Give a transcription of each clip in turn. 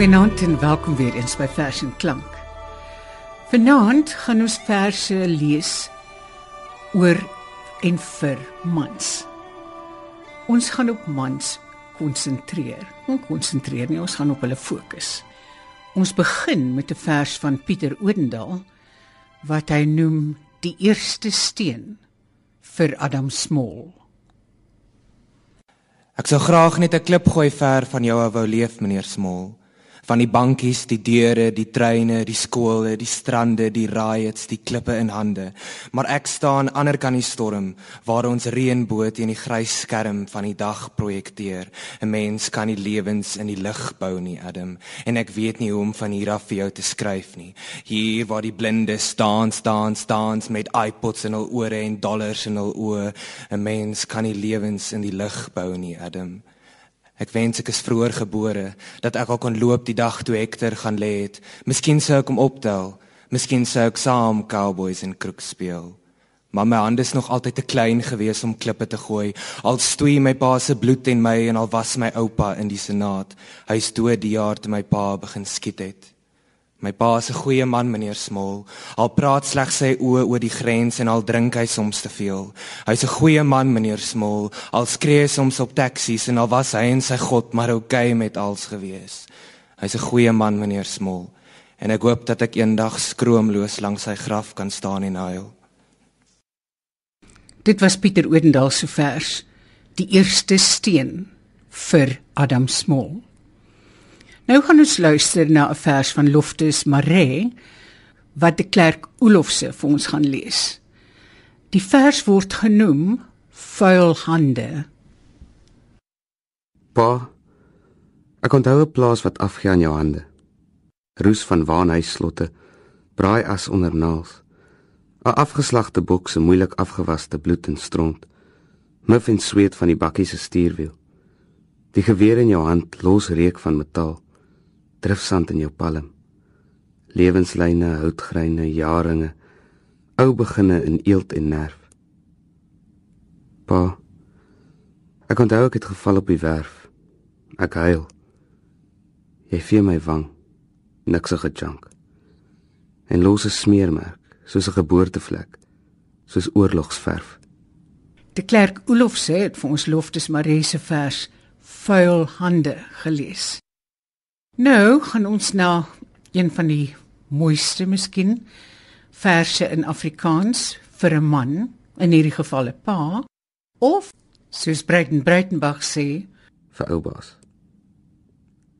Goeienaand en welkom weer eens by Vers en Klank. Vanaand gaan ons verse lees oor en vir mans. Ons gaan op mans konsentreer. Ons konsentreer nie, ons gaan op hulle fokus. Ons begin met 'n vers van Pieter Odendaal wat hy noem die eerste steen vir Adam Small. Ek sou graag net 'n klip gooi ver van jou wou leef meneer Small van die bankies, die deure, die treine, die skole, die strande, die riots, die klippe in hande. Maar ek staan ander kan die storm waar ons reënboog teen die grys skerm van die dag projekteer. 'n Mens kan nie lewens in die lig bou nie, Adam, en ek weet nie hoe om van hier af vir jou te skryf nie. Hier waar die blinde staan, staan, staan met iPods in hul ore en dollars in hul oë. 'n Mens kan nie lewens in die lig bou nie, Adam. Ek wens ek is vroeër gebore dat ek al kon loop die dag toe Hector gaan lê het. Miskien sou ek hom optel. Miskien sou ek saam Cowboys en Crook speel. Maar my hande is nog altyd te klein gewees om klippe te gooi. Al stoei my pa se bloed en my en al was my oupa in die senaat. Hy is dood die jaar toe my pa begin skiet het. My pa is 'n goeie man, meneer Smol. Al praat slegs sy oë oor die grens en al drink hy soms te veel. Hy's 'n goeie man, meneer Smol. Al skree hy soms op taksies en al was hy en sy God maar oukei okay met alles gewees. Hy's 'n goeie man, meneer Smol. En ek hoop dat ek eendag skroomloos langs sy graf kan staan en huil. Dit was Pieter Odendaal se vers, die eerste steen vir Adam Smol. Nou gaan ons luister na 'n vers van Loftus Maree wat die klerk Olofse vir ons gaan lees. Die vers word genoem Vuil hande. Pa, ek onthou 'n plaas wat afgee aan jou hande. Roes van waanhuisslotte, braai as onder naels. 'n Afgeslagte boks en moeilik afgewaste bloed en stront. Muff en sweet van die bakkie se stuurwiel. Die geweer in jou hand los reuk van metaal drifsand in jou palm. Lewenslyne, houtgreine, jaringe, ou beginne in eelt en nerf. Pa, ek onthou ek het geval op die werf. Ek huil. Jy vee my wang, niksige junk. En los 'n smeermerk, soos 'n geboortevlek, soos oorlogsverf. Die klerk Olof sê dit vir ons loftes Marie se vers vuil hande gelees. Nou gaan ons na een van die mooiste miskien verse in Afrikaans vir 'n man, in hierdie geval 'n pa, of soos Breiten Breitenbach sê vir oupas.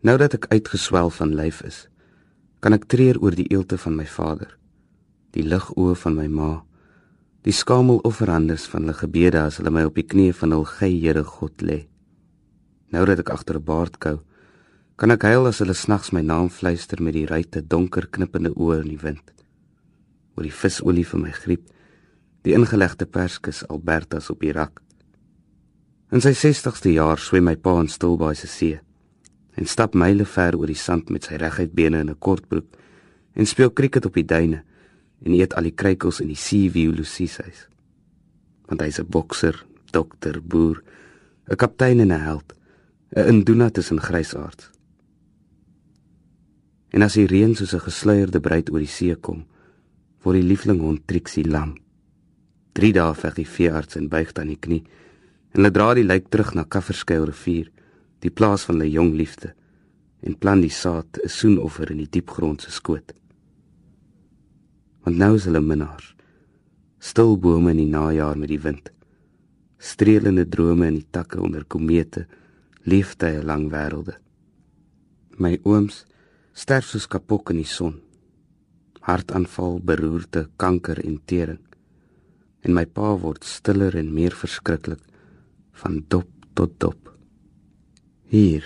Nou dat ek uitgeswel van lyf is, kan ek treur oor die eelte van my vader, die lig oë van my ma, die skamel offerandes van hulle gebede as hulle my op die knieë van hul gey Here God lê. Nou dat ek agter 'n baard kou, Kan ek huil as hulle snags my naam fluister met die ryte donker knippende oë in die wind? Oor die visolie vir my griep, die ingelegde perskus Albertas op die rak. In sy 60ste jaar swem my pa in Stilbaai se see en stap myle ver oor die sand met sy reguit bene in 'n kortbroek en speel krieket op die duine en eet al die kruikels in die Sea View Lucieshuis. Want hy's 'n bokser, dokter, boer, 'n kaptein en 'n held, 'n induna tussen grysaards. En as die reën soos 'n gesluierde bruid oor die see kom, word die liefling hond Trixie lam. 3 dae veg die veearts en buig dan die knie. En hulle dra die lijk terug na Kafferskuil rivier, die plaas van hulle jong liefde, en plan die saad 'n soenoffer in die diep grond se skoot. Want nou is hulle minnaars. Stil bome in die najaar met die wind. Streelende drome in die takke onder komete, liefde lang wêrelde. My ooms sterf soos kapok in die son. Hartaanval, beroerte, kanker en tering. En my pa word stiller en meer verskriklik van dop tot dop. Hier,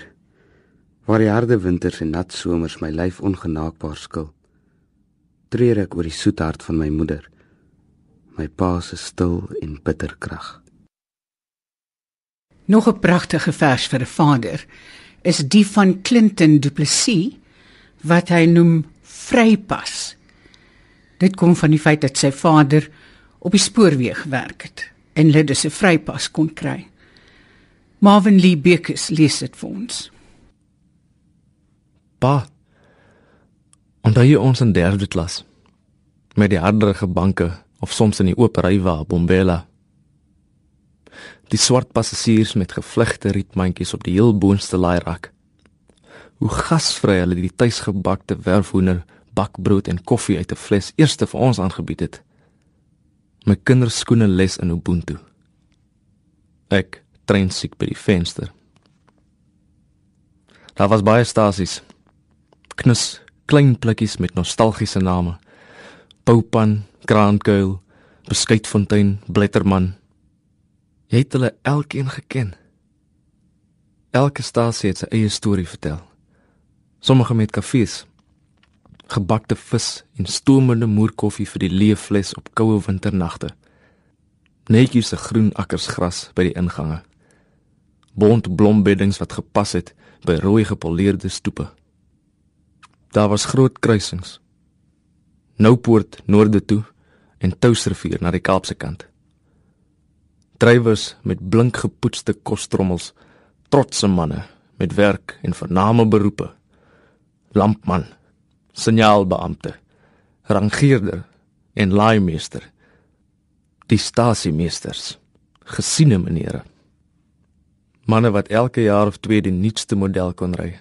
waar die harde winters en nat somers my lyf ongenaakbaar skil, treur ek oor die soet hart van my moeder. My pa se stil en bitter krag. Nog 'n pragtige vers vir 'n vader is die van Clinton Du Plessis wat hy noem vrypas. Dit kom van die feit dat sy vader op die spoorweeg gewerk het en hulle dus 'n vrypas kon kry. Marvin Lee Bekus lees dit vir ons. Pa. Onthou jy ons in derde klas met die harderige banke of soms in die oop rywa Bombela? Die swart passasiers met gevlegte rietmandjies op die heel boonste laairak. Hoe gasvry hulle die tuisgebakte werfhoender, bakbrood en koffie uit 'n fles eerste vir ons aangebied het. My kinders skoene les in Ubuntu. Ek trein siek by die venster. Daar was baie stasies. Knus klein plekkies met nostalgiese name. Poupan, Grandkuil, Beskuitfontein, Bletterman. Jy het hulle elkeen geken. Elke stasie het sy eie storie vertel. Sommige met kafees, gebakte vis en stoomende moerkoffie vir die leë vleis op koue winternagte. Netjies se groen akkers gras by die ingange. Bont blombeddings wat gepas het by rooi gepoleerde stoepe. Daar was groot kruisings. Noupoort noorde toe en Touwsrivier na die Kaapse kant. Drywers met blink gepoetste kostrommels, trotse manne met werk en vername beroepe. Lampman, signaalbeampte, rangeerder en laaimeester. Die stasiemeesters, gesiene menere. Manne wat elke jaar of twee die nuutste model kon ry.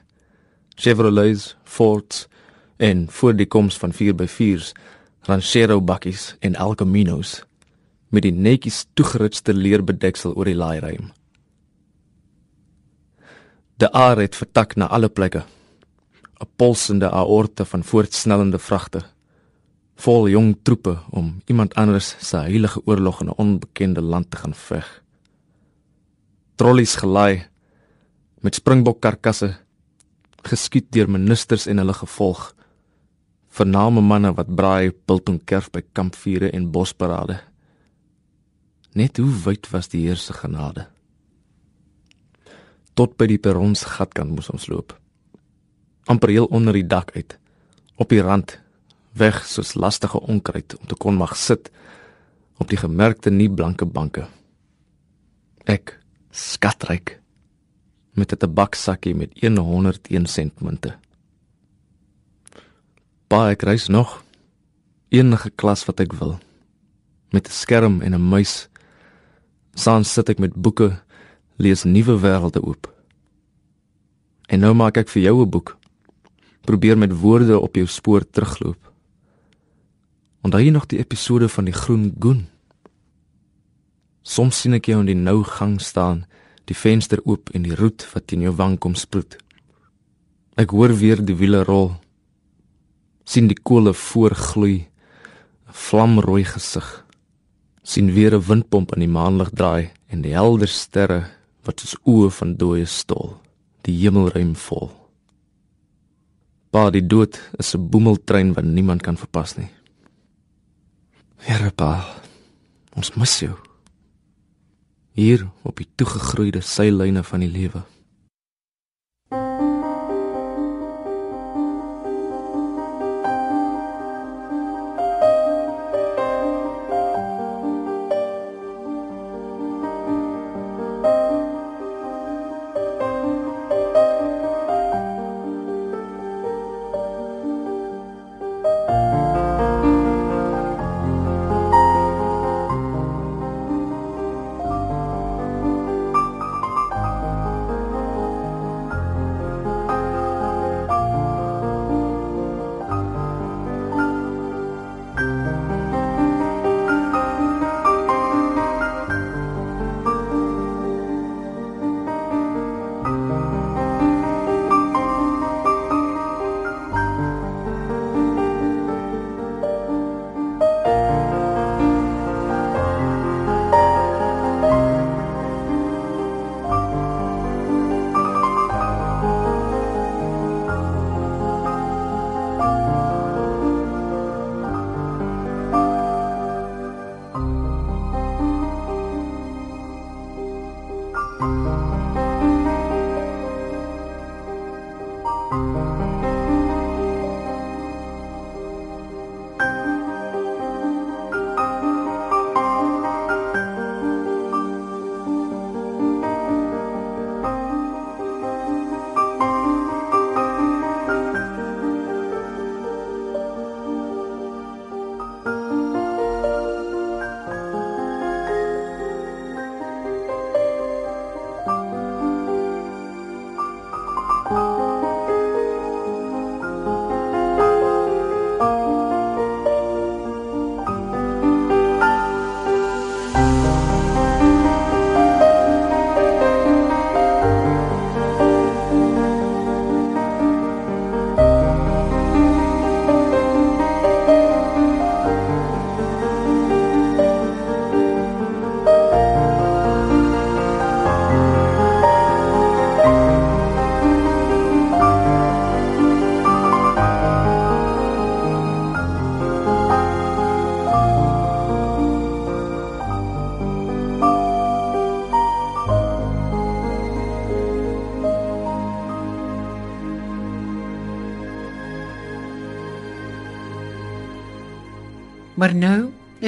Chevrolets, Fords en voor die koms van 4x4s, Ranchero bakkies en El Caminos met die netjies toegerutste leerbedeksel oor die laairuim. De aar het vertak na alle plekke. 'n Polsende aorte van voortsnellende vragte, vol jong troepe om iemand anders se heilige oorlog in 'n onbekende land te gaan veg. Trollies gelaai met springbok karkasse geskiet deur ministers en hulle gevolg vername manne wat braai biltong kerf by kampvure en bosparade. Net hoe wyd was die Heer se genade? Tot by die perrons gatkant moes ons loop. Amper heel onder die dak uit, op die rand, weg soos lastige onkruid om te kon mag sit op die gemerkte nie blanke banke. Ek skatryk met 'n tabaksakkie met 101 sent munte. Baie ek reis nog. Enige klas wat ek wil. Met 'n skerm en 'n muis. Saam sit ek met boeke lees nuwe wêrelde oop. En nou maak ek vir jou 'n boek probeer met woorde op jou spoor terugloop. Onthou jy nog die episode van die groen goen? Soms sien ek jou in die nou gang staan die venster oop en die roet wat in jou wang kom sproet. Ek hoor weer die wiele rol sien die kole voorgloei 'n vlamrooi gesig sien weer 'n windpomp in die maanlig draai en die helder sterre wat soos oë van dooie stol die hemelruim vol pa die dood is 'n boemeltrein wat niemand kan verpas nie. Here pa ons mis jou. Hier op die toegegroeide seilyne van die lewe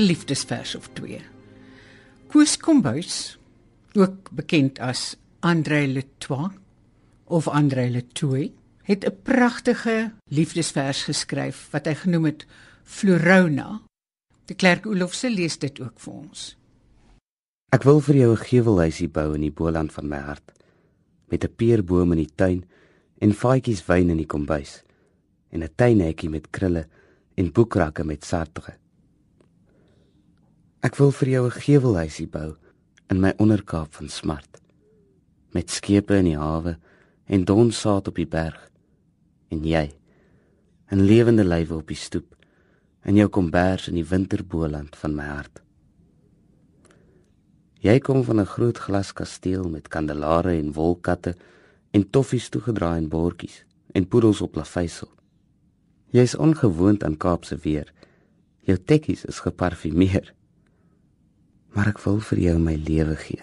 'n liefdesvers of twee. Koos Kombuis, ook bekend as André Letois of André Letoy, het 'n pragtige liefdesvers geskryf wat hy genoem het Florona. Die Klerk Olofse lees dit ook vir ons. Ek wil vir jou 'n gevelhuisie bou in die Boland van my hart met 'n peerboom in die tuin en vaatjies wyn in die kombuis en 'n tuinhekkie met krulle en boekrakke met sartre. Ek wil vir jou 'n gevelhuisie bou in my onderkaap van smart. Met skepe in die hawe en donsaad op die berg. En jy 'n lewende lywe op die stoep in jou kombers in die winterboland van my hart. Jy kom van 'n groot glaskasteel met kandelare en wolkatte en toffies toegedraai in bordjies en poedels op lavysel jy is ongewoond aan Kaapse weer. Jou tekkies is geparfumeer maar ek wil vir jou my lewe gee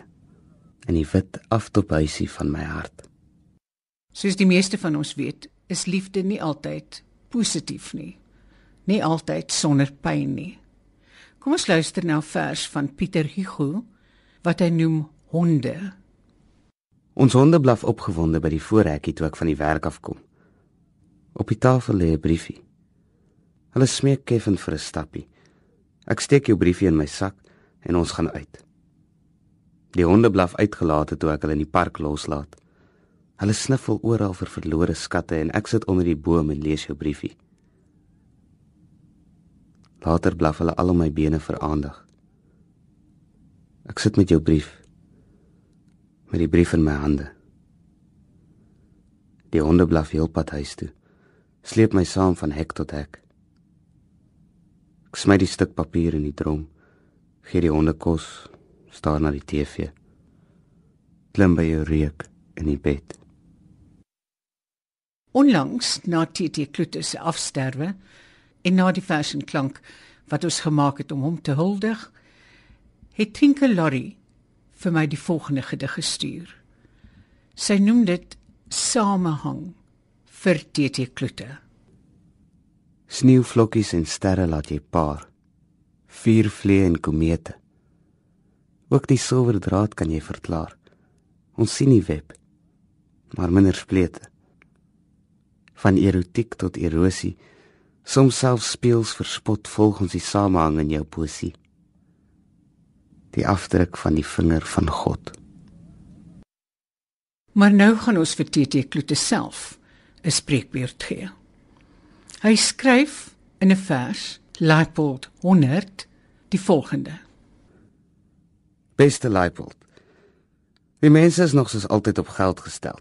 in die wit aftophuisie van my hart. Soos die meeste van ons weet, is liefde nie altyd positief nie. Nie altyd sonder pyn nie. Kom ons luister nou vers van Pieter Hugo wat hy noem honde. Ons honde blaf opgewonde by die voorhekkie toe ek van die werk afkom. Op die tafel lê 'n briefie. Hulle smeek Kevin vir 'n stappie. Ek steek jou briefie in my sak en ons gaan uit. Die honde blaf uitgelate toe ek hulle in die park loslaat. Hulle sniffel oral vir verlore skatte en ek sit onder die boom en lees jou briefie. Later blaf hulle al om my bene vir aandag. Ek sit met jou brief met die brief in my hande. Die honde blaf heel pad huis toe. Sleep my saam van hek tot hek. Ek smy die stuk papier in die drom. Gee die honde kos staar na die TV. Klim by jou reuk in die bed. Onlangs na TT Klute se afsterwe en na die fashion klank wat ons gemaak het om hom te huldig, het Tinke Lorry vir my die volgende gedig gestuur. Sy noem dit Samehang vir TT Klute. Sneeuvlokkies en sterre laat jy paar. Vier vlee en komete. Ook die silwer draad kan jy verklaar. Ons sien die web, maar minder splete. Van erotiek tot erosie, soms self speels verspot volg ons die samehang in jou poesie. Die afdruk van die vinger van God. Maar nou gaan ons vir TT Kloete self 'n spreekbeurt gee. Hy skryf in 'n vers, Leipold 100, die volgende: Beste Leipold. Die mense is nog soos altyd op geld gestel.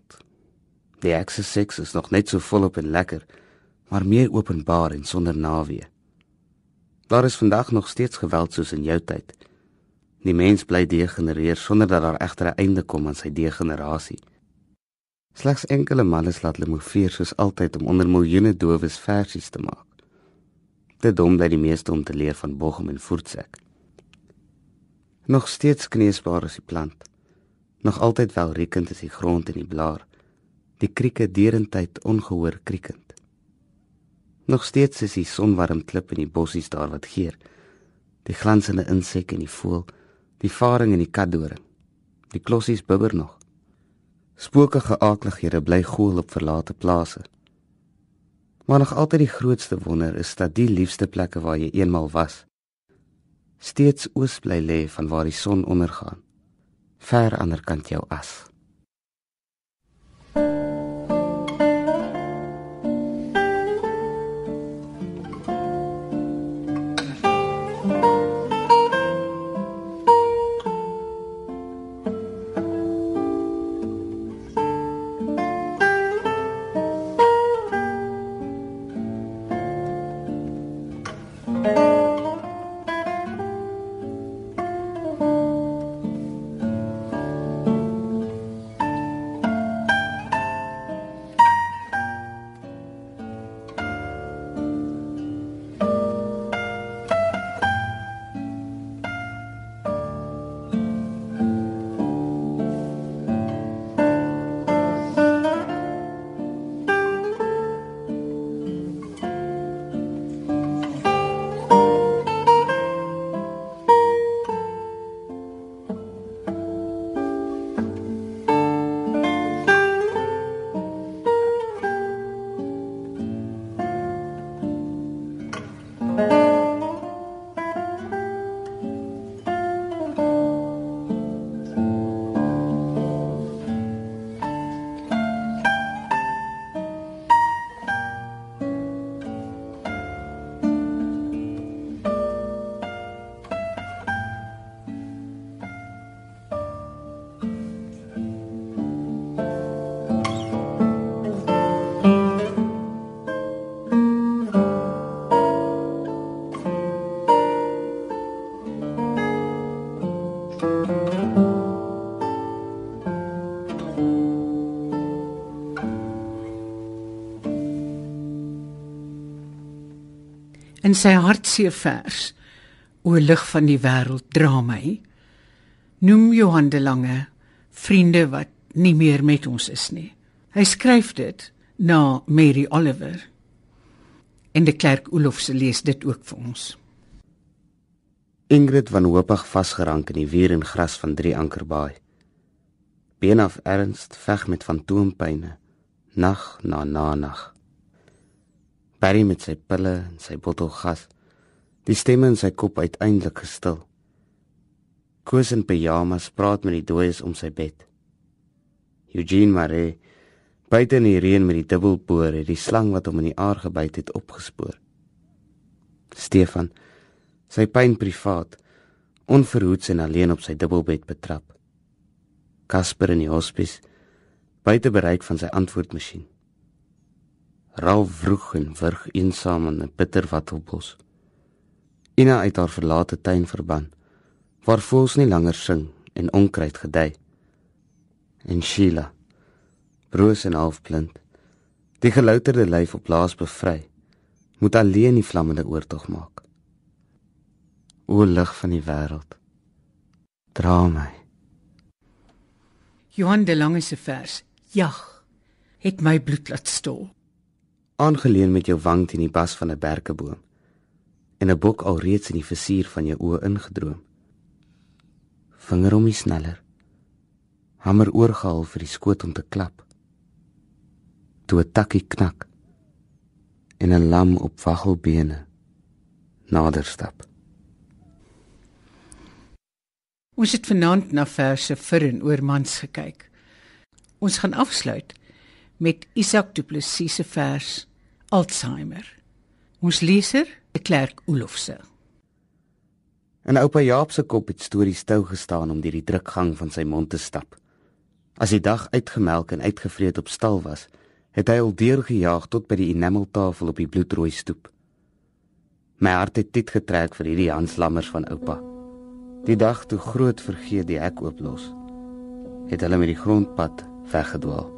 Die access sex is nog net so volop en lekker, maar meer openbaar en sonder nawee. Daar is vandag nog steeds geweld soos in jou tyd. Die mens bly degenereer sonder dat daar egter 'n einde kom aan sy degenerasie. Slegs enkele manne laat hulle moveer soos altyd om onder miljoene dowes versies te maak. Dit dom dat die meeste om te leer van Bochum en Voortsek nog steeds kneesbaar as die plant. Nog altyd welriekend is die grond en die blaar. Die krieke derentyd ongehoor kriekend. Nog steeds is die sonwarm klip in die bossies daar wat geur. Die glansende insek en die voël, die varing en die katdoring. Die klossies bibber nog. Spookige aaklighede bly goel op verlate plase. Maar nog altyd die grootste wonder is dat die liefste plekke waar jy eenmal was, steeds oos bly lê van waar die son ondergaan ver aanderkant jou as In sy hartseer vers O lig van die wêreld dra my noem Johan de Lange vriende wat nie meer met ons is nie. Hy skryf dit na Mary Oliver. En die klerk Olofse lees dit ook vir ons. Ingrid van Hoopig vasgerank in die weer en gras van Drie Ankerbaai. Been af ernst veg met fantoompyne nag na na nag. Barry met sy pille en sy bottel gas. Die stemme in sy kop uiteindelik gestil. Koos in pyjamas praat met die dooies om sy bed. Eugene Maree buite in die reën met die dubbelboor het die slang wat hom in die aar gebyt het opgespoor. Stefan, sy pyn privaat, onverhoeds en alleen op sy dubbelbed betrap. Casper in die hospis buite bereik van sy antwoordmasjien. Ralf vroeg en wurg eensaam in 'n bitter wattelbos. Ina uit haar verlate tuin verban, waar voëls nie langer sing en onkruid gedei. En Sheila, broos en halfblind, die gelouterde lyf op laas bevry, moet alleen die vlammende oortog maak. O lig van die wêreld, dra my. Johan de Lange se vers Jag het my bloed laat stol. Aangeleen met jou wang teen die bas van 'n berkeboom en 'n bok alreeds in die visuur van jou oë ingedroom. Vinger om die sneller. Hamer oorgehaal vir die skoot om te klap. Toe 'n takkie knak en 'n lam op waggelbene nader stap. Ons het vanaand na verse vir en oor mans gekyk. Ons gaan afsluit met Isak Du Plessis se vers Alzheimer. Ons leser, die klerk Olofse. En oupa Jaap se kop het stories stil gestaan om deur die drukgang van sy mond te stap. As die dag uitgemelk en uitgevreet op stal was, het hy al deurgejaag tot by die enameltafel op die bloedrooi stoep. My hart het dit getrek vir hierdie Hanslammers van oupa. Die dag toe groot vergeet die hek ooplos, het hulle met die grondpad weggedwaal.